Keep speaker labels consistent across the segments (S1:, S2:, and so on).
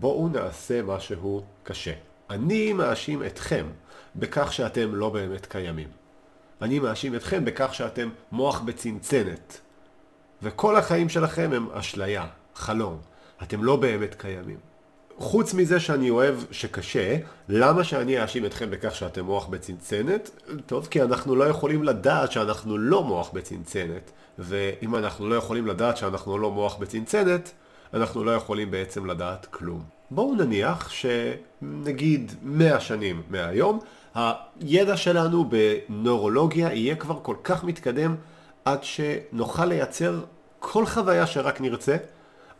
S1: בואו נעשה משהו קשה. אני מאשים אתכם בכך שאתם לא באמת קיימים. אני מאשים אתכם בכך שאתם מוח בצנצנת. וכל החיים שלכם הם אשליה, חלום. אתם לא באמת קיימים. חוץ מזה שאני אוהב שקשה, למה שאני אאשים אתכם בכך שאתם מוח בצנצנת? טוב, כי אנחנו לא יכולים לדעת שאנחנו לא מוח בצנצנת, ואם אנחנו לא יכולים לדעת שאנחנו לא מוח בצנצנת, אנחנו לא יכולים בעצם לדעת כלום. בואו נניח שנגיד 100 שנים מהיום, הידע שלנו בנורולוגיה יהיה כבר כל כך מתקדם עד שנוכל לייצר כל חוויה שרק נרצה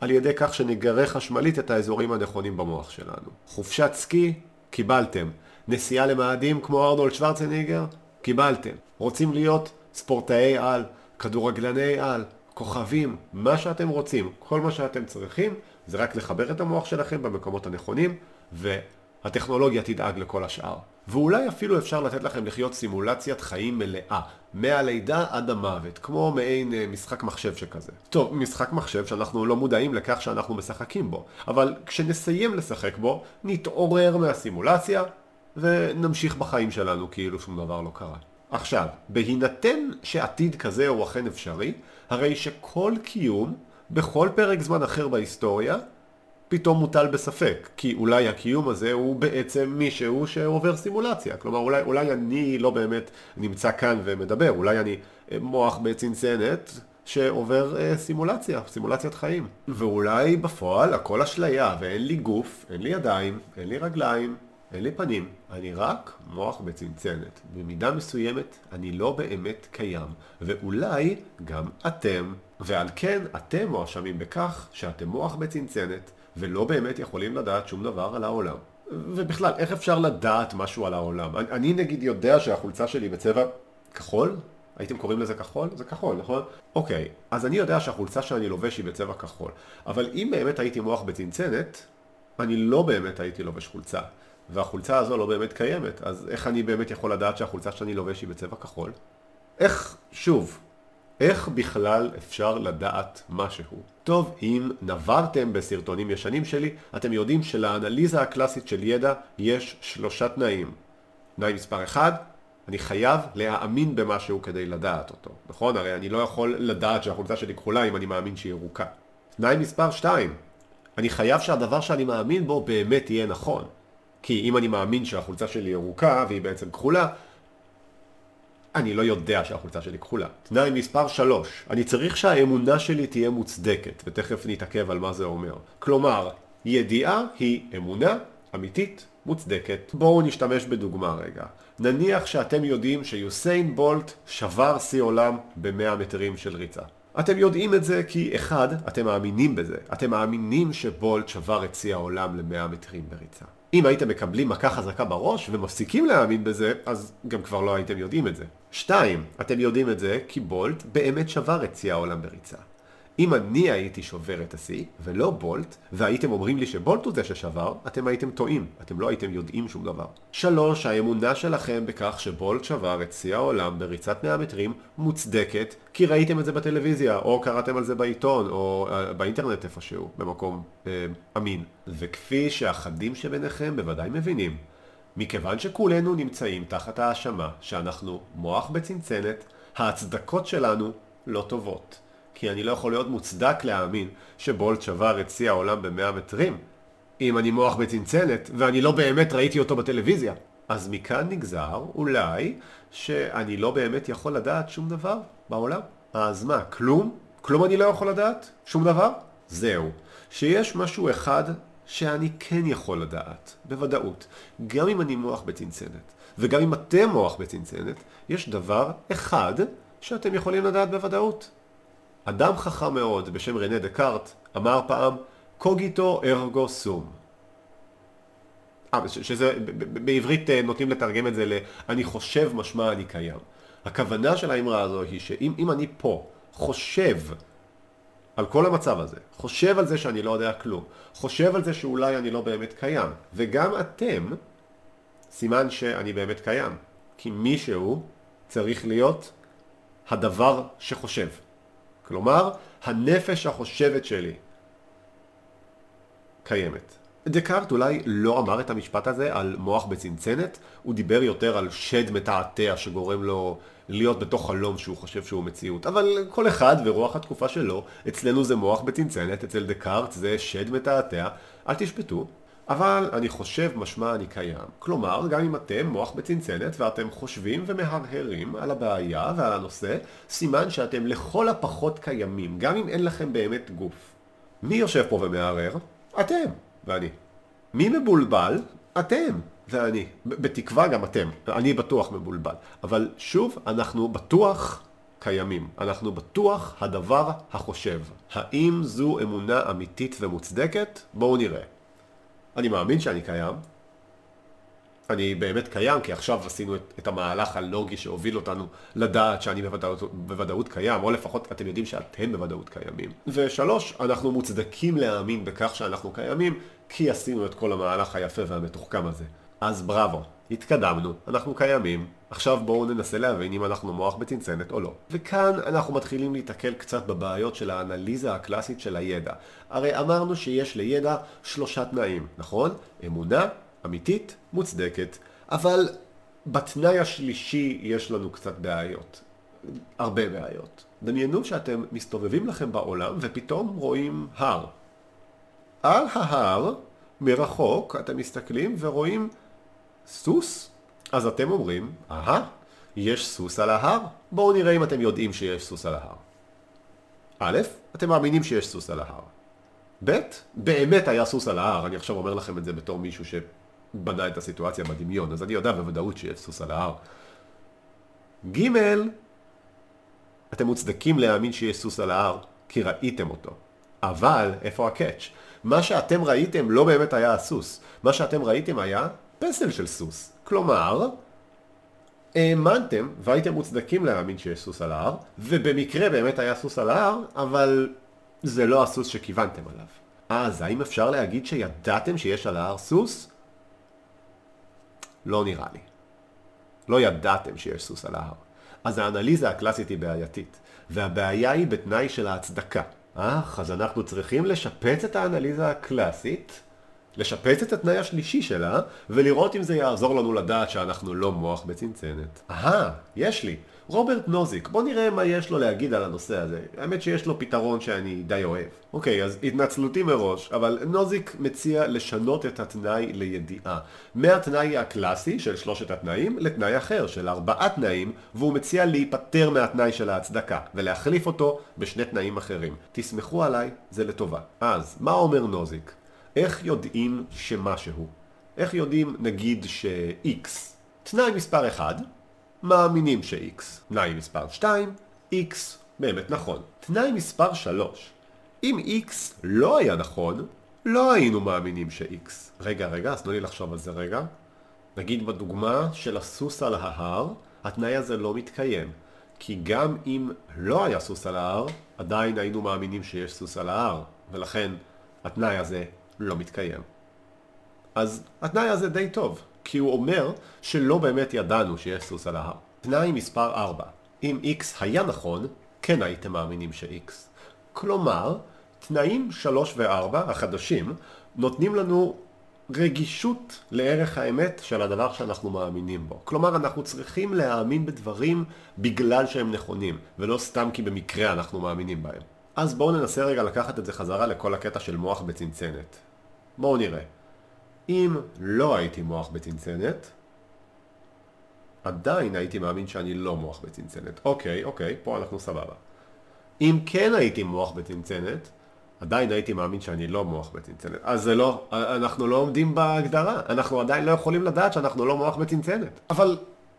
S1: על ידי כך שנגרה חשמלית את האזורים הנכונים במוח שלנו. חופשת סקי? קיבלתם. נסיעה למאדים כמו ארנולד שוורצניגר? קיבלתם. רוצים להיות ספורטאי על, כדורגלני על, כוכבים, מה שאתם רוצים, כל מה שאתם צריכים זה רק לחבר את המוח שלכם במקומות הנכונים והטכנולוגיה תדאג לכל השאר. ואולי אפילו אפשר לתת לכם לחיות סימולציית חיים מלאה, מהלידה עד המוות, כמו מעין אה, משחק מחשב שכזה. טוב, משחק מחשב שאנחנו לא מודעים לכך שאנחנו משחקים בו, אבל כשנסיים לשחק בו, נתעורר מהסימולציה ונמשיך בחיים שלנו כאילו שום דבר לא קרה. עכשיו, בהינתן שעתיד כזה הוא אכן אפשרי, הרי שכל קיום, בכל פרק זמן אחר בהיסטוריה, פתאום מוטל בספק, כי אולי הקיום הזה הוא בעצם מישהו שעובר סימולציה. כלומר, אולי, אולי אני לא באמת נמצא כאן ומדבר, אולי אני אה, מוח בצנצנת שעובר אה, סימולציה, סימולציית חיים. ואולי בפועל הכל אשליה, ואין לי גוף, אין לי ידיים, אין לי רגליים, אין לי פנים, אני רק מוח בצנצנת. במידה מסוימת אני לא באמת קיים, ואולי גם אתם, ועל כן אתם מואשמים בכך שאתם מוח בצנצנת, ולא באמת יכולים לדעת שום דבר על העולם. ובכלל, איך אפשר לדעת משהו על העולם? אני, אני נגיד יודע שהחולצה שלי בצבע כחול? הייתם קוראים לזה כחול? זה כחול, נכון? אוקיי, אז אני יודע שהחולצה שאני לובש היא בצבע כחול. אבל אם באמת הייתי מוח בצנצנת, אני לא באמת הייתי לובש חולצה. והחולצה הזו לא באמת קיימת, אז איך אני באמת יכול לדעת שהחולצה שאני לובש היא בצבע כחול? איך, שוב, איך בכלל אפשר לדעת משהו? טוב, אם נברתם בסרטונים ישנים שלי, אתם יודעים שלאנליזה הקלאסית של ידע יש שלושה תנאים. תנאי מספר 1, אני חייב להאמין במשהו כדי לדעת אותו, נכון? הרי אני לא יכול לדעת שהחולצה שלי כחולה אם אני מאמין שהיא ירוקה. תנאי מספר 2, אני חייב שהדבר שאני מאמין בו באמת יהיה נכון. כי אם אני מאמין שהחולצה שלי ירוקה והיא בעצם כחולה, אני לא יודע שהחולצה שלי כחולה. תנאי מספר 3, אני צריך שהאמונה שלי תהיה מוצדקת, ותכף נתעכב על מה זה אומר. כלומר, ידיעה היא אמונה אמיתית, מוצדקת. בואו נשתמש בדוגמה רגע. נניח שאתם יודעים שיוסיין בולט שבר שיא עולם ב-100 מטרים של ריצה. אתם יודעים את זה כי אחד, אתם מאמינים בזה. אתם מאמינים שבולט שבר את שיא העולם ל-100 מטרים בריצה. אם הייתם מקבלים מכה חזקה בראש ומפסיקים להאמין בזה, אז גם כבר לא הייתם יודעים את זה. שתיים, אתם יודעים את זה כי בולט באמת שבר את שיא העולם בריצה. אם אני הייתי שובר את השיא, ולא בולט, והייתם אומרים לי שבולט הוא זה ששבר, אתם הייתם טועים, אתם לא הייתם יודעים שום דבר. שלוש, האמונה שלכם בכך שבולט שבר את שיא העולם בריצת 100 מטרים מוצדקת, כי ראיתם את זה בטלוויזיה, או קראתם על זה בעיתון, או uh, באינטרנט איפשהו, במקום uh, אמין. וכפי שאחדים שביניכם בוודאי מבינים, מכיוון שכולנו נמצאים תחת האשמה שאנחנו מוח בצנצנת, ההצדקות שלנו לא טובות. כי אני לא יכול להיות מוצדק להאמין שבולט שבר את שיא העולם במאה מטרים, אם אני מוח בצנצנת, ואני לא באמת ראיתי אותו בטלוויזיה. אז מכאן נגזר, אולי, שאני לא באמת יכול לדעת שום דבר בעולם. אז מה, כלום? כלום אני לא יכול לדעת? שום דבר? זהו. שיש משהו אחד שאני כן יכול לדעת, בוודאות. גם אם אני מוח בצנצנת, וגם אם אתם מוח בצנצנת, יש דבר אחד שאתם יכולים לדעת בוודאות. אדם חכם מאוד בשם רנה דקארט אמר פעם קוגיטו ארגו סום. אה, שזה בעברית אה, נוטים לתרגם את זה ל אני חושב משמע אני קיים. הכוונה של האמרה הזו היא שאם אני פה חושב על כל המצב הזה, חושב על זה שאני לא יודע כלום, חושב על זה שאולי אני לא באמת קיים, וגם אתם, סימן שאני באמת קיים, כי מישהו צריך להיות הדבר שחושב. כלומר, הנפש החושבת שלי קיימת. דקארט אולי לא אמר את המשפט הזה על מוח בצנצנת, הוא דיבר יותר על שד מתעתע שגורם לו להיות בתוך חלום שהוא חושב שהוא מציאות. אבל כל אחד ורוח התקופה שלו, אצלנו זה מוח בצנצנת, אצל דקארט זה שד מתעתע, אל תשפטו. אבל אני חושב משמע אני קיים. כלומר, גם אם אתם מוח בצנצנת ואתם חושבים ומהרהרים על הבעיה ועל הנושא, סימן שאתם לכל הפחות קיימים, גם אם אין לכם באמת גוף. מי יושב פה ומהרהר? אתם ואני. מי מבולבל? אתם ואני. בתקווה גם אתם. אני בטוח מבולבל. אבל שוב, אנחנו בטוח קיימים. אנחנו בטוח הדבר החושב. האם זו אמונה אמיתית ומוצדקת? בואו נראה. אני מאמין שאני קיים. אני באמת קיים, כי עכשיו עשינו את, את המהלך הלוגי שהוביל אותנו לדעת שאני בוודאות, בוודאות קיים, או לפחות אתם יודעים שאתם בוודאות קיימים. ושלוש, אנחנו מוצדקים להאמין בכך שאנחנו קיימים, כי עשינו את כל המהלך היפה והמתוחכם הזה. אז בראבו, התקדמנו, אנחנו קיימים, עכשיו בואו ננסה להבין אם אנחנו מוח בצנצנת או לא. וכאן אנחנו מתחילים להתקל קצת בבעיות של האנליזה הקלאסית של הידע. הרי אמרנו שיש לידע שלושה תנאים, נכון? אמונה, אמיתית, מוצדקת, אבל בתנאי השלישי יש לנו קצת בעיות. הרבה בעיות. דמיינו שאתם מסתובבים לכם בעולם ופתאום רואים הר. על ההר, מרחוק, אתם מסתכלים ורואים סוס? אז אתם אומרים, אהה, יש סוס על ההר? בואו נראה אם אתם יודעים שיש סוס על ההר. א', אתם מאמינים שיש סוס על ההר. ב', באמת היה סוס על ההר, אני עכשיו אומר לכם את זה בתור מישהו שבנה את הסיטואציה בדמיון, אז אני יודע בוודאות שיש סוס על ההר. ג', אתם מוצדקים להאמין שיש סוס על ההר, כי ראיתם אותו. אבל, איפה ה catch? מה שאתם ראיתם לא באמת היה הסוס. מה שאתם ראיתם היה פסל של סוס. כלומר, האמנתם והייתם מוצדקים להאמין שיש סוס על ההר, ובמקרה באמת היה סוס על ההר, אבל זה לא הסוס שכיוונתם עליו. אז האם אפשר להגיד שידעתם שיש על ההר סוס? לא נראה לי. לא ידעתם שיש סוס על ההר. אז האנליזה הקלאסית היא בעייתית, והבעיה היא בתנאי של ההצדקה. אך, אז אנחנו צריכים לשפץ את האנליזה הקלאסית לשפץ את התנאי השלישי שלה, ולראות אם זה יעזור לנו לדעת שאנחנו לא מוח בצנצנת. אהה, יש לי. רוברט נוזיק, בוא נראה מה יש לו להגיד על הנושא הזה. האמת שיש לו פתרון שאני די אוהב. אוקיי, אז התנצלותי מראש, אבל נוזיק מציע לשנות את התנאי לידיעה. מהתנאי הקלאסי של שלושת התנאים לתנאי אחר של ארבעה תנאים, והוא מציע להיפטר מהתנאי של ההצדקה, ולהחליף אותו בשני תנאים אחרים. תסמכו עליי, זה לטובה. אז, מה אומר נוזיק? איך יודעים שמשהו? איך יודעים נגיד ש-X? תנאי מספר 1, מאמינים ש-X. תנאי מספר 2, X באמת נכון. תנאי מספר 3, אם X לא היה נכון, לא היינו מאמינים ש-X. רגע, רגע, אז תנו לי לחשוב על זה רגע. נגיד בדוגמה של הסוס על ההר, התנאי הזה לא מתקיים. כי גם אם לא היה סוס על ההר, עדיין היינו מאמינים שיש סוס על ההר, ולכן התנאי הזה לא מתקיים. אז התנאי הזה די טוב, כי הוא אומר שלא באמת ידענו שיש סוס על ההר. תנאי מספר 4, אם x היה נכון, כן הייתם מאמינים ש-x. כלומר, תנאים 3 ו-4 החדשים נותנים לנו רגישות לערך האמת של הדבר שאנחנו מאמינים בו. כלומר, אנחנו צריכים להאמין בדברים בגלל שהם נכונים, ולא סתם כי במקרה אנחנו מאמינים בהם. אז בואו ננסה רגע לקחת את זה חזרה לכל הקטע של מוח בצנצנת. בואו נראה. אם לא הייתי מוח בצנצנת, עדיין הייתי מאמין שאני לא מוח בצנצנת. אוקיי, אוקיי, פה אנחנו סבבה. אם כן הייתי מוח בצנצנת, עדיין הייתי מאמין שאני לא מוח בצנצנת. אז זה לא, אנחנו לא עומדים בהגדרה. אנחנו עדיין לא יכולים לדעת שאנחנו לא מוח בצנצנת. אבל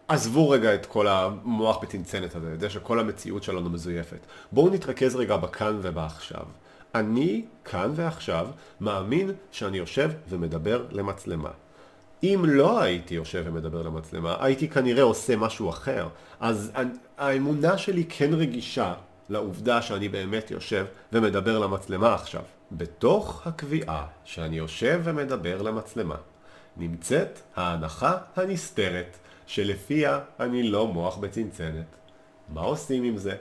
S1: עזבו רגע את כל המוח בצנצנת הזה, את זה שכל המציאות שלנו מזויפת. בואו נתרכז רגע בכאן ובעכשיו. אני כאן ועכשיו מאמין שאני יושב ומדבר למצלמה. אם לא הייתי יושב ומדבר למצלמה, הייתי כנראה עושה משהו אחר. אז האמונה שלי כן רגישה לעובדה שאני באמת יושב ומדבר למצלמה עכשיו. בתוך הקביעה שאני יושב ומדבר למצלמה נמצאת ההנחה הנסתרת שלפיה אני לא מוח בצנצנת. מה עושים עם זה?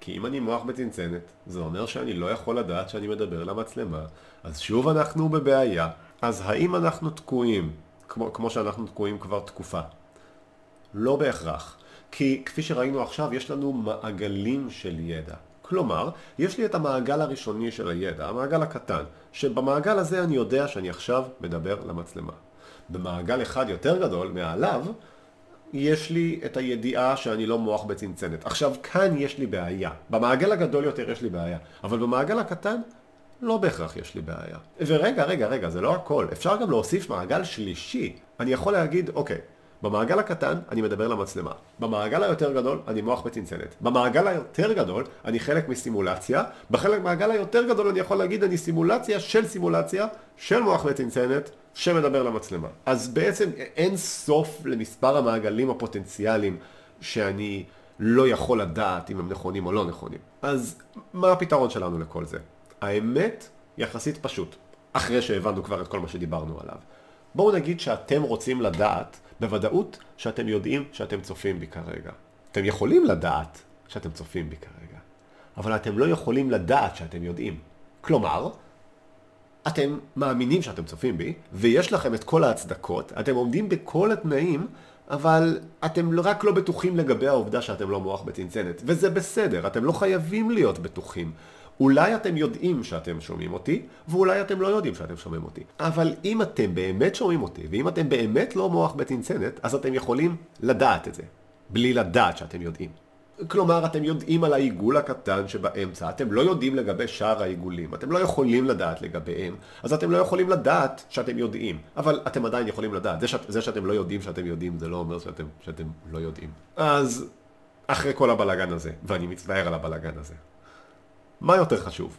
S1: כי אם אני מוח בצנצנת, זה אומר שאני לא יכול לדעת שאני מדבר למצלמה, אז שוב אנחנו בבעיה, אז האם אנחנו תקועים, כמו, כמו שאנחנו תקועים כבר תקופה? לא בהכרח. כי כפי שראינו עכשיו, יש לנו מעגלים של ידע. כלומר, יש לי את המעגל הראשוני של הידע, המעגל הקטן, שבמעגל הזה אני יודע שאני עכשיו מדבר למצלמה. במעגל אחד יותר גדול, מעליו, יש לי את הידיעה שאני לא מוח בצנצנת. עכשיו, כאן יש לי בעיה. במעגל הגדול יותר יש לי בעיה, אבל במעגל הקטן לא בהכרח יש לי בעיה. ורגע, רגע, רגע, זה לא הכל. אפשר גם להוסיף מעגל שלישי. אני יכול להגיד, אוקיי, במעגל הקטן אני מדבר למצלמה. במעגל היותר גדול אני מוח בצנצנת. במעגל היותר גדול אני חלק מסימולציה. בחלק מהמעגל היותר גדול אני יכול להגיד אני סימולציה של סימולציה של מוח בצנצנת שמדבר למצלמה. אז בעצם אין סוף למספר המעגלים הפוטנציאליים שאני לא יכול לדעת אם הם נכונים או לא נכונים. אז מה הפתרון שלנו לכל זה? האמת יחסית פשוט, אחרי שהבנו כבר את כל מה שדיברנו עליו. בואו נגיד שאתם רוצים לדעת בוודאות שאתם יודעים שאתם צופים בי כרגע. אתם יכולים לדעת שאתם צופים בי כרגע, אבל אתם לא יכולים לדעת שאתם יודעים. כלומר, אתם מאמינים שאתם צופים בי, ויש לכם את כל ההצדקות, אתם עומדים בכל התנאים, אבל אתם רק לא בטוחים לגבי העובדה שאתם לא מוח בצנצנת, וזה בסדר, אתם לא חייבים להיות בטוחים. אולי אתם יודעים שאתם שומעים אותי, ואולי אתם לא יודעים שאתם שומעים אותי. אבל אם אתם באמת שומעים אותי, ואם אתם באמת לא מוח בצנצנת, אז אתם יכולים לדעת את זה, בלי לדעת שאתם יודעים. כלומר, אתם יודעים על העיגול הקטן שבאמצע, אתם לא יודעים לגבי שאר העיגולים, אתם לא יכולים לדעת לגביהם, אז אתם לא יכולים לדעת שאתם יודעים, אבל אתם עדיין יכולים לדעת. זה, שאת, זה שאתם לא יודעים שאתם יודעים, זה לא אומר שאתם, שאתם לא יודעים. אז אחרי כל הבלגן הזה, ואני מצטער על הבלגן הזה, מה יותר חשוב?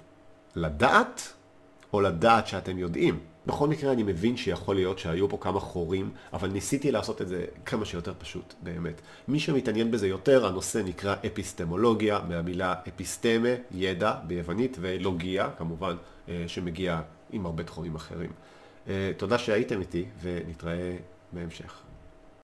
S1: לדעת או לדעת שאתם יודעים? בכל מקרה אני מבין שיכול להיות שהיו פה כמה חורים, אבל ניסיתי לעשות את זה כמה שיותר פשוט, באמת. מי שמתעניין בזה יותר, הנושא נקרא אפיסטמולוגיה, מהמילה אפיסטמה, ידע ביוונית, ולוגיה, כמובן, אה, שמגיע עם הרבה תחומים אחרים. אה, תודה שהייתם איתי, ונתראה בהמשך.